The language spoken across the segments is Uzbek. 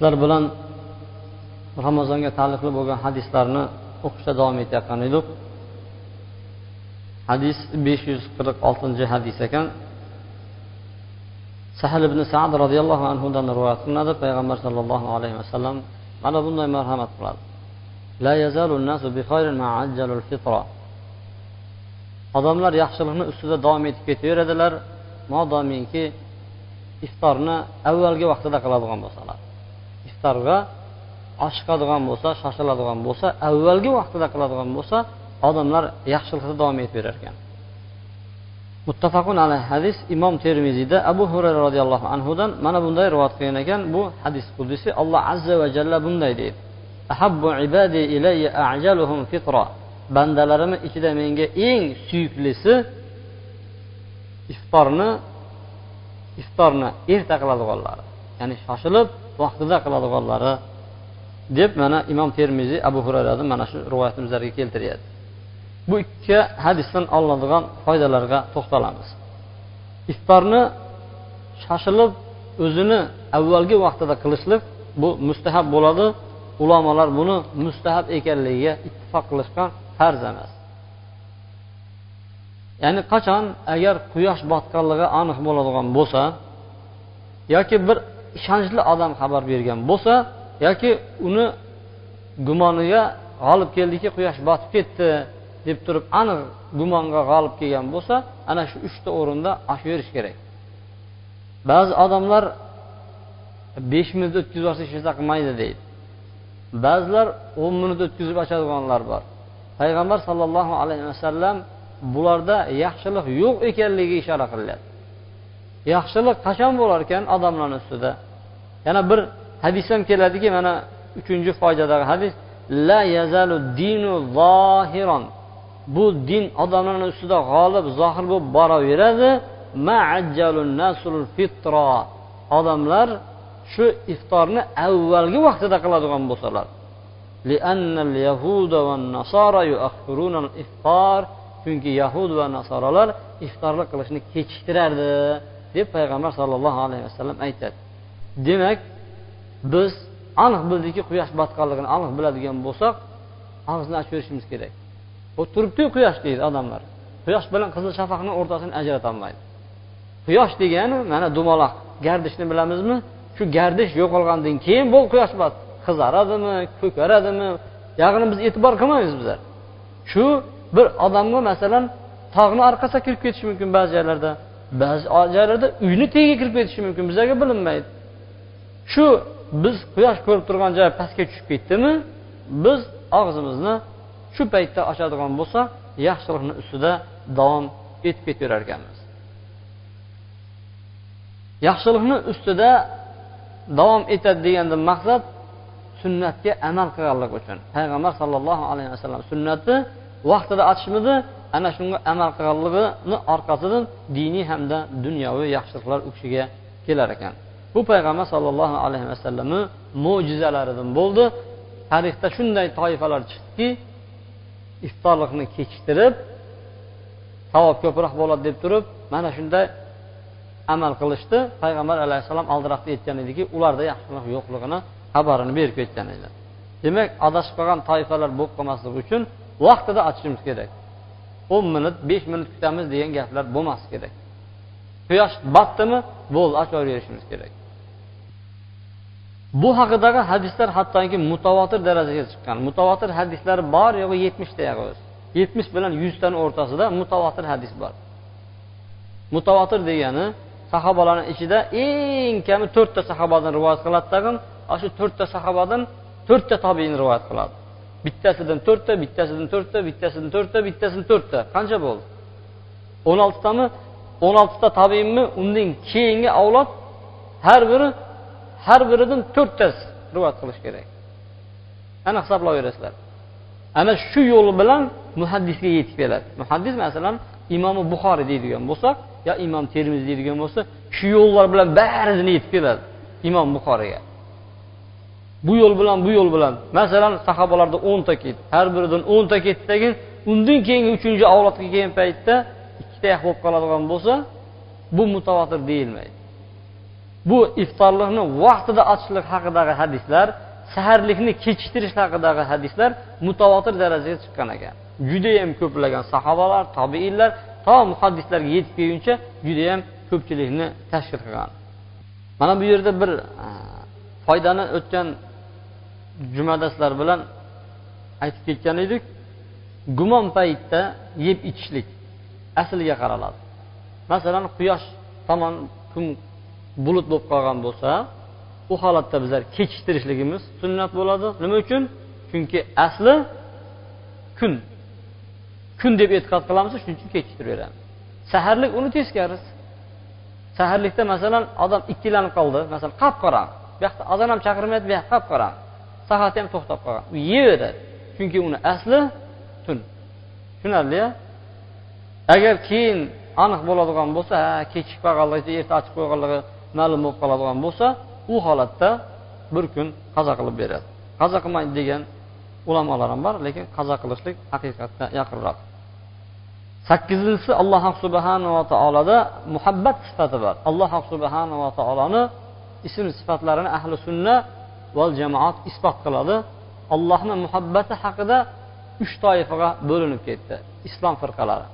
sizlar bilan ramazonga taalluqli bo'lgan hadislarni o'qishda davom etayotgan edik. Hadis besh yuz qirq oltinchi hadis ekan. Sahl ibn sad roziyallohu anhudan rivoyat qilinadi. Payg'ambar sollallohu alayhi vasallam mana bunday marhamat qiladi. Odamlar yaxshilikni ustida davom etib ketaveradilar modomiki iftorni avvalgi vaqtida qiladigan bo'lsalar. Iftorga oshiqadigan bo'lsa shoshiladigan bo'lsa avvalgi vaqtida qiladigan bo'lsa odamlar yaxshilikda davom etib berar ekan muttafaqun alayhi hadis imom termiziyda abu hurayra roziyallohu anhudan mana bunday rivoyat qilgan ekan. Bu hadis qudisi alloh azza va jalla bunday deydi. Ahabbu ibadi ilayya ajaluhum fitra. Bandalarimni ichida menga eng suyuklisi iftorni iftorni erta qiladiganlari ya'ni shoshilib vaqtida qiladiganlari deb mana imom termiziy abu hurayrani mana shu rivoyatni bizlarga keltiryapti. Bu ikki hadisdan olinadigan foydalarga to'xtalamiz. Iftorni shoshilib o'zini avvalgi vaqtida qilishlik bu mustahab bo'ladi. Ulamolar buni mustahab ekanligiga ittifoq qilishgan farz emas. Ya'ni qachon agar quyosh botganligi aniq bo'ladigan bo'lsa yoki bir ishonchli odam xabar bergan bo'lsa yoki uni gumoniga g'olib keldiki quyosh botib ketdi deb turib aniq gumonga g'olib kelgan bo'lsa ana shu uchta o'rinda ochaverish kerak. Ba'zi odamlar besh minut o'tkazib yuborsa hech narsa qilmaydi deydi. Ba'zilar o'n minut o'tkazib ochadiganlar bor. Payg'ambar sollallohu alayhi vasallam bularda yaxshilik yo'q ekanligiga ishora qilyapti yaxshilik qachon bo'lar ekan odamlarni ustida? Yana bir hadis ham keladiki mana uchinchi foydadagi hadis la yazalu dinu zohiron bu din odamlarni ustida g'olib zohir bo'lib boraveradi. Odamlar shu iftorni avvalgi vaqtida qiladigan bo'lsalar. Chunki yahud va nasoralar iftorlik qilishni kechiktirardi. Deb payg'ambar sollallohu alayhi vasallam aytadi. Demak biz aniq bildikki quyosh botqanligini aniq biladigan bo'lsak og'izni ochib berishimiz kerak. Bu turibdiku quyosh deydi odamlar. Quyosh bilan qizil shafaqni o'rtasini ajratolmaydi quyosh degani mana dumaloq gardishni bilamizmi? Shu gardish yo'qolgandan keyin bu quyosh botdi qizaradimi ko'karadimi? Yog'ini biz e'tibor qilmaymiz bizlar. Shu bir odamga masalan tog'ni orqasiga kirib ketishi mumkin ba'zi joylarda. Ba'zi joylarda uyni tagiga kirib ketishi mumkin bizlarga bilinmaydi. Shu biz quyosh ko'rib turgan joy pastga tushib ketdimi biz og'zimizni shu paytda ochadigan bo'lsak yaxshilikni ustida davom etib ketaverar ekanmiz. Yaxshilikni ustida davom etadi deganda maqsad sunnatga amal qilganlik uchun. Payg'ambar sollallohu alayhi vasallam sunnatni vaqtida ochishmidi ana shunga amal qilganligini orqasidan diniy hamda dunyoviy yaxshiliklar u kishiga kelar ekan. Bu payg'ambar sollallohu alayhi vasallamni mo'jizalaridan bo'ldi. Tarixda shunday toifalar chiqdiki iftorlikni kechiktirib savob ko'proq bo'ladi deb turib mana shunday amal qilishdi. Payg'ambar alayhissalom oldinroqda aytgan ediki ularda yaxshilik yo'qligini xabarini berib ketgan edi. Demak adashib qolgan toifalar bo'lib qolmasligi uchun vaqtida ochishimiz kerak. O'n minut besh minut kutamiz degan gaplar bo'lmasligi kerak. Quyosh botdimi bo'ldi ochaverishimiz kerak. Bu haqidagi hadislar hattoki mutavotir darajaga chiqqan. Mutavotir hadislar bor yo'g'i yetmishta o'zi yetmish bilan yuztani o'rtasida mutavotir hadis bor. Mutavotir degani sahobalarni ichida eng kami to'rtta sahobadan rivoyat qiladi tag'in. Ana shu to'rtta sahobadan to'rtta tobiin rivoyat qiladi. Bittasidan to'rtta bittasidan to'rtta bittasidan to'rtta bittasidan to'rtta. Qancha bo'ldi? O'n oltitami o'n oltita tobiinmi undan keyingi avlod har biri har biridan to'rttasi rivoyat qilish kerak. Ana hisoblayverasizlar ana shu yo'l bilan muhaddisga yetib keladi. Muhaddis masalan imomi buxoriy deydigan bo'lsak yo imom termiz deydigan bo'lsa shu yo'llar bilan barisini yetib keladi imom buxoriyga bu yo'l bilan bu yo'l bilan. Masalan sahobalarda o'nta ket har biridan o'nta ketdidan undan keyingi uchinchi avlodga kelgan paytda ikkita bo'lib qoladigan bo'lsa bu mutavatir deyilmaydi. Bu iftorlikni vaqtida ochishlik haqidagi hadislar saharlikni kechiktirish haqidagi hadislar mutavotir darajaga chiqqan ekan. Judayam ko'plagan sahobalar tobeinlar to muhaddislarga yetib kelguncha judayam ko'pchilikni tashkil qilgan. Mana bu yerda bir e, foydani o'tgan jumada sizlar bilan aytib ketgan edik. Gumon paytda yeb ichishlik asliga qaraladi. Masalan quyosh tomon kun bulut bo'lib qolgan bo'lsa u holatda bizlar kechiktirishligimiz sunnat bo'ladi. Nima uchun? Chunki asli kun. Kun deb e'tiqod qilamiz shuning uchun kechiktiraveramiz saharlik uni teskarisi saharlikda masalan odam ikkilanib qoldi masalan qop qora bu yoqda azon ham chaqirmayapti bu yoqda qop qora soati ham to'xtab qolgan. U yeyveradi chunki uni asli tun. Tushunarlia agar keyin aniq bo'ladigan bo'lsa ha kechikib qolganligi erta ochib qo'yganligi ma'lum bo'lib qoladigan bo'lsa u holatda bir kun qazo qilib beradi. Qazo qilmaydi degan ulamolar ham bor lekin qazo qilishlik haqiqatga yaqinroq. Sakkizinchisi alloh subhanava taoloda muhabbat sifati bor. Alloh subhanava taoloni ism sifatlarini ahli sunna val jamoat isbot qiladi. Allohni muhabbati haqida uch toifaga bo'linib ketdi. Islom firqalari.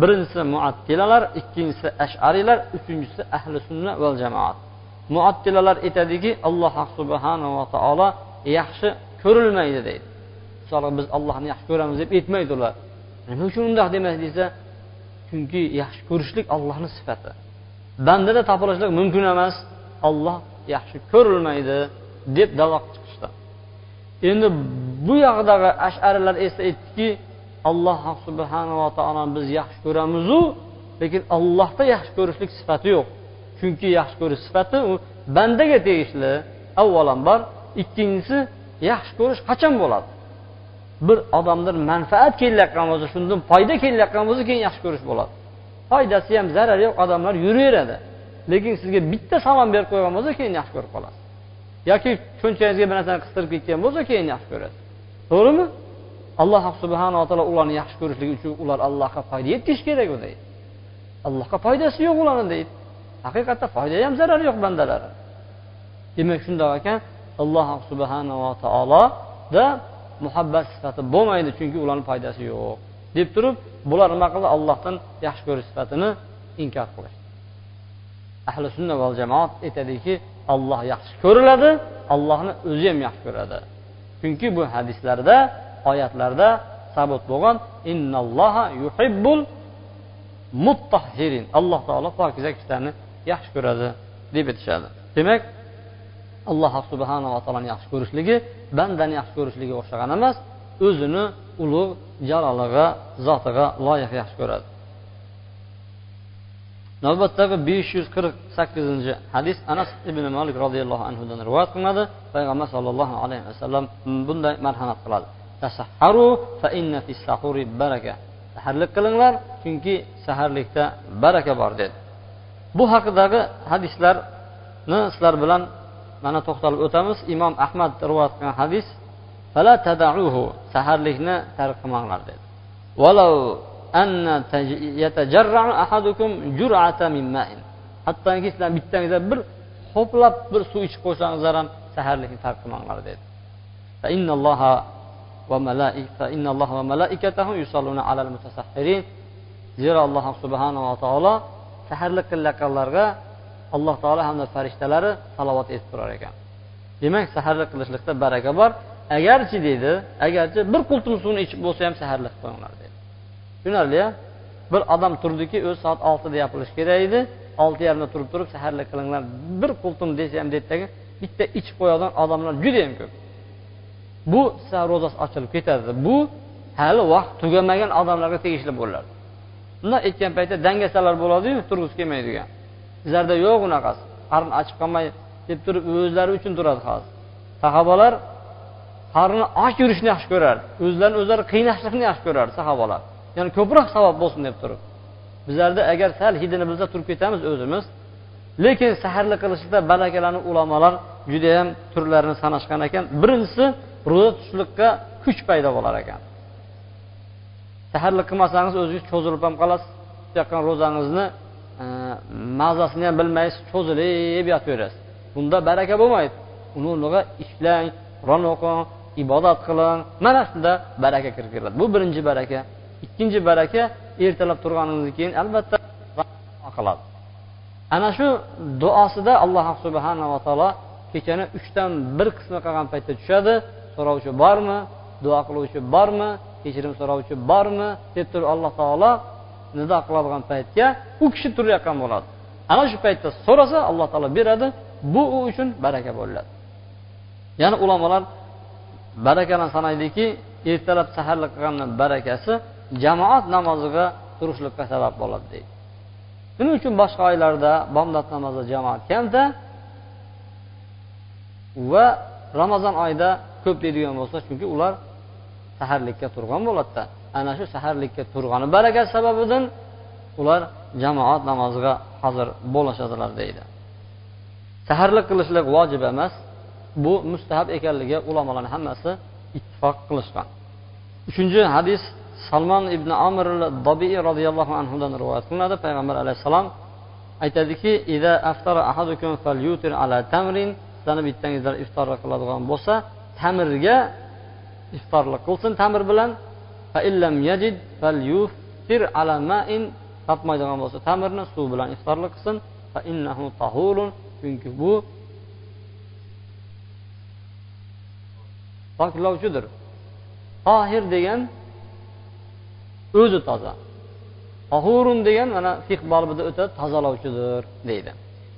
Birinchisi muattilalar ikkinchisi ashariylar uchinchisi ahli sunna val jamoat. Muattilalar aytadiki alloh subhanava taolo yaxshi ko'rilmaydi deydi. Misol biz allohni yaxshi ko'ramiz deb aytmaydi ular. Nima uchun undoq demaydi desa chunki yaxshi ko'rishlik allohni sifati. Bandada topilishlik mumkin emas. Olloh yaxshi ko'rilmaydi. Deb davo chiqishdi. Endi bu yoqdagi asharilar esa aytdiki alloh subhanava taoloni biz yaxshi ko'ramizu lekin allohda yaxshi ko'rishlik sifati yo'q. Chunki yaxshi ko'rish sifati u bandaga tegishli. Avvalambor ikkinchisi yaxshi ko'rish qachon bo'ladi? Bir odamdan manfaat kelayotgan bo'lsa shundan foyda kelayotgan bo'lsa keyin yaxshi ko'rish bo'ladi. Foydasi ham zarari yo'q odamlar yuraveradi. Lekin sizga bitta salom berib qo'ygan bo'lsa keyin yaxshi ko'rib qolasiz. Yoki cho'nchagingizga bir narsani qistirib ketgan bo'lsa keyin yaxshi ko'rasiz. To'g'rimi? Alloh subhanaa taolo ularni yaxshi ko'rishligi uchun ular allohga foyda yetkazish kerak u deydi. Allohga foydasi yo'q ularni deydi. Haqiqatda foyda ham zarari yo'q bandalar demak shundoq ekan alloh subhanava taoloda muhabbat sifati bo'lmaydi chunki ularni foydasi yo'q. Deb turib bular nima qildi? Allohdan yaxshi ko'rish sifatini inkor qilish ahli sunna val jamoat aytadiki olloh yaxshi ko'riladi allohni o'zi ham yaxshi ko'radi. Chunki bu hadislarda oyatlarda sabut bo'lgan innalloha yuhibbul muttahhirin alloh taolo pokiza kishilarni yaxshi ko'radi deb aytishadi. Demak alloh subhanava taoloni yaxshi ko'rishligi bandani yaxshi ko'rishligiga o'xshagan emas o'zini ulug' jaloliga zotiga loyiq yaxshi ko'radi. Navbatdagi besh yuz qirq sakkizinchi hadis anas ibn malik roziyallohu anhudan rivoyat qilinadi. Payg'ambar sollallohu alayhi vasallam bunday marhamat qiladi. Saharlik qilinglar chunki saharlikda baraka bor dedi. Bu haqidagi hadislarni sizlar bilan mana to'xtalib o'tamiz. Imom ahmad rivoyat qilgan hadis saharlikni tark qilmanglar dedi. Hattoki sizlar bittangizlar bir ho'plab bir suv ichib qo'ysangizlar ham saharlikni tark qilmanglar dedi zero alloh subhanava taolo saharlik qilayotganlarga alloh taolo hamda farishtalari salovat etib turar ekan demak saharlik qilishlikda baraka bor agarchi deydi agarchi bir qultum suvni ichib bo'lsa ham saharlik qilinglar tushunarli bir odam turdiki o'zi soat oltida yopilishi kerak edi. Olti yarimda turib turib saharlik qilinglar bir qultum desa ham deydidagi bitta ichib qo'yadigan odamlar judayam ko'p. Bu siz ro'zasi ochilib ketadi. Bu hali vaqt tugamagan odamlarga tegishli bo'ladi. Bundoq aytgan paytda dangasalar bo'ladiyu turg'isi kelmaydigan. Sizlarda yo'q unaqasi. Qarni ochib qolmay deb turib o'zlari uchun turadi hozir. Sahobalar qarni och yurishni yaxshi ko'rardi. O'zlarini o'zlari qiynashlikni yaxshi ko'rardi sahobalar. Ya'ni ko'proq savob bo'lsin deb turib. Bizlarda agar sal hidini bilsa turib ketamiz o'zimiz lekin saharlik qilishda balakalarni ulamolar judayam turlarini sanashgan ekan. Birinchisi ro'za tutishlikqa kuch paydo bo'lar ekan. Saharlik qilmasangiz o'zingiz cho'zilib ham qolasiz. Tutayotgan ro'zangizni e, mazasini ham bilmaysiz cho'zilib yotaverasiz. Bunda baraka bo'lmaydi. Uni o'rniga ishlang qur'on o'qing ibodat qiling. Mana shunda baraka kirib keladi. Bu birinchi baraka. Ikkinchi baraka ertalab turganingizdan keyin albatta qiladi. Ana shu duosida alloh subhanava taolo kechani uchdan bir qismi qolgan paytda tushadi. So'rovchi bormi? Duo qiluvchi bormi? Kechirim so'rovchi bormi? deb turib alloh taolo nido qiladigan paytga u kishi turayotgan bo'ladi. Ana shu paytda so'rasa alloh taolo beradi bu u uchun baraka bo'ladi. Yana ulamolar barakani sanaydiki ertalab saharlik qilganni barakasi jamoat namoziga turishlikka sabab bo'ladi deydi. Shuning uchun boshqa oylarda bomdod namozi jamoat kamda va ramazon oyida ko'p deydigan bo'lsa chunki ular saharlikka turgan bo'ladida ana shu saharlikka turgani barakasi sababidan ular jamoat namoziga hozir bo'lishadilar deydi. Saharlik qilishlik vojib emas bu mustahab ekanligiga ulamolarni hammasi ittifoq qilishgan. Uchinchi hadis salmon ibn amir dobiy roziyallohu anhudan rivoyat qilinadi. Payg'ambar alayhissalom aytadiki sizlarni bittangizlar iftorlik qiladigan bo'lsa tamirga iftorlik qilsin tamir bilan. Topmaydigan bo'lsa tamirni suv bilan iftorlik qilsin. Chunki bu poklovchidir. Tohir degan o'zi toza. Tahurun degan mana fiq bobida o'tadi tozalovchidir deydi.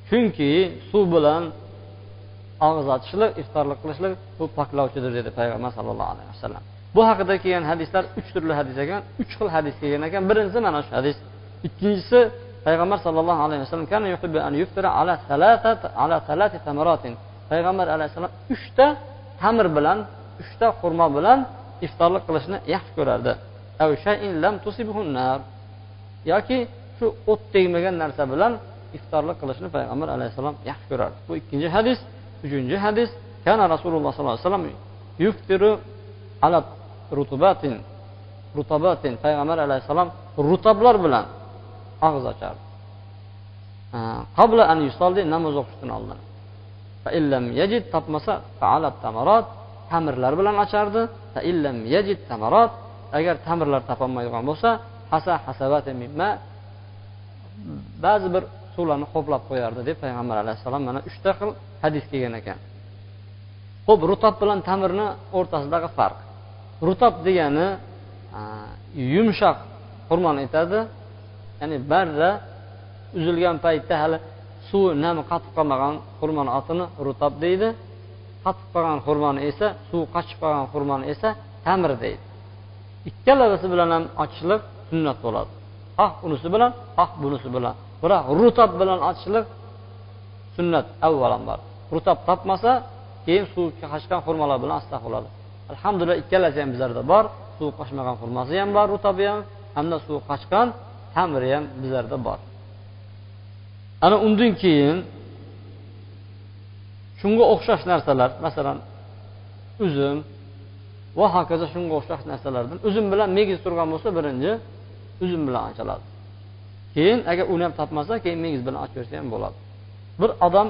Chunki suv bilan og'iz ochishlik iftorlik qilishlik bu poklovchidir dedi payg'ambar sallallohu alayhi vasallam. Bu haqida kelgan hadislar uch turli hadis ekan uch xil hadis kelgan ekan. Birinchisi mana shu hadis. Ikkinchisi payg'ambar sallallohu alayhi vasallam payg'ambar alayhissalom uchta tamir bilan uchta xurmo bilan iftorlik qilishni yaxshi ko'rardi. Yoki shu o't tegmagan narsa bilan iftorlik qilishni payg'ambar alayhissalom yaxshi ko'rardi bu ikkinchi hadis uchinchi hadis kana rasululloh sollallohu alayhi vasallam yuftiru ala rutubatin rutabatin payg'ambar alayhissalom rutoblar bilan og'iz ochardi qabla an yusolli namoz o'qishdan oldin illam yajid topmasa tamarat tamirlar bilan ochardi illam yajid tamarat agar tamirlar topolmaydigan bo'lsa hasa hasabati mimma ba'zi bir suvlarni ho'plab qo'yardi deb payg'ambar alayhissalom mana uchta xil hadis kelgan ekan. Ho'p rutob bilan tamirni o'rtasidagi farq. Rutob degani yumshoq xurmoni aytadi. Ya'ni barra uzilgan paytda hali suvi nami qatib qolmagan xurmoni otini rutob deydi. Qatib qolgan xurmoni esa suv qochib qolgan xurmoni esa tamir deydi. Ikkalavisi bilan ham ochishlik sunnat bo'ladi. Xoh unisi bilan xoh bunisi bilan. Biroq rutob bilan ochishlik sunnat avvalambor rutob topmasa keyin suv qochgan xurmolar bilan asta qiladi alhamdulillah ikkalasi ham bizlarda bor. Suv qochmagan xurmasi ham bor rutobi ham hamda suv qochgan tamiri ham bizlarda bor. Ana undan keyin shunga o'xshash narsalar masalan uzum va hokazo shunga o'xshash narsalardan. Uzum bilan megiz turgan bo'lsa birinchi uzum bilan ochiladi keyin agar uni ham topmasa keyin megiz bilan ochib bersa ham bo'ladi. Bir odam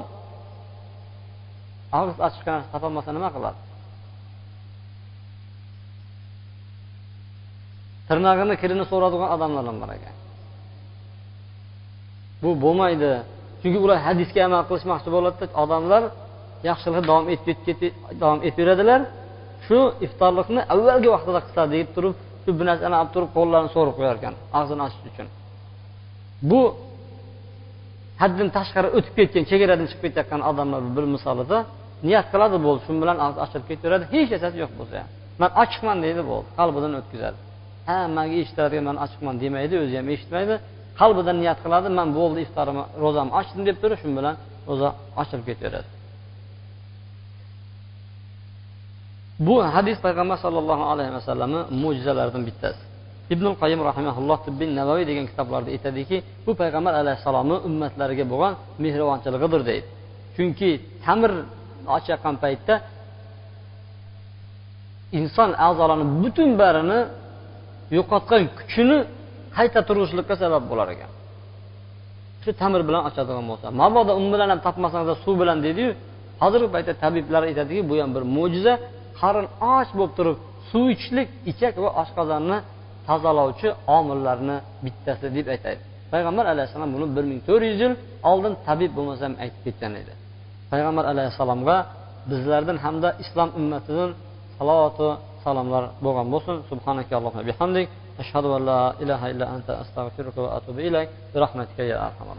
og'iz ochiqqa narsa topolmasa nima qiladi? Tirnog'ini kirini so'radigan odamlar ham bor ekan. Bu bo'lmaydi. Chunki ular hadisga amal qilishmoqchi bo'ladida odamlar yaxshilikni davom etib davom etaveradilar shu iftorlikni avvalgi vaqtida qilsa deb turib shu bir narsani olib turib qo'llarini so'rib qo'yar ekan og'zini ochish uchun. Bu haddan tashqari o'tib ketgan chegaradan chiqib ketayotgan odamlar bir misolida niyat qiladi bo'ldi shu bilan og'zi ochilib ketaveradi hech narsasi yo'q bo'lsa ham. Man ochiqman deydi bo'ldi. Qalbidan o'tkazadi. Ha manga eshitadigan man ochiqman demaydi o'zi ham eshitmaydi. Qalbidan niyat qiladi man bo'ldi iftorimni ro'zamni ochdim deb turib shu bilan ro'za ochilib ketaveradi. Bu hadis payg'ambar sollallohu alayhi vasallamni mo'jizalaridan bittasi. Ibn qayim rahimaulloh tibbiy navoiy degan kitoblarda aytadiki bu payg'ambar alayhissalomni ummatlariga bo'lgan mehribonchiligidir deydi. Chunki tamir ochayotgan paytda inson a'zolarini butun barini yo'qotgan kuchini qayta turg'izishlikka sabab bo'lar ekan. Shu tamir bilan ochadigan bo'lsa mabodo un bilan ham topmasangiz suv bilan deydiyu hozirgi paytda tabiblar aytadiki bu ham bir mo'jiza. Qorin och bo'lib turib suv ichishlik ichak va oshqozonni tozalovchi omillarni bittasi deb aytadi. Payg'ambar alayhissalom buni bir ming to'rt yuz yil oldin tabib bo'lmasa ham aytib ketgan edi. Payg'ambar alayhissalomga bizlardan hamda islom ummatidan salovatu salomlar bo'lgan bo'lsin. Subhanaka allohumma bihamdik. Ashhadu an la ilaha illa anta astag'firuka va atubu ilayk. Bi rahmatika ya arhamar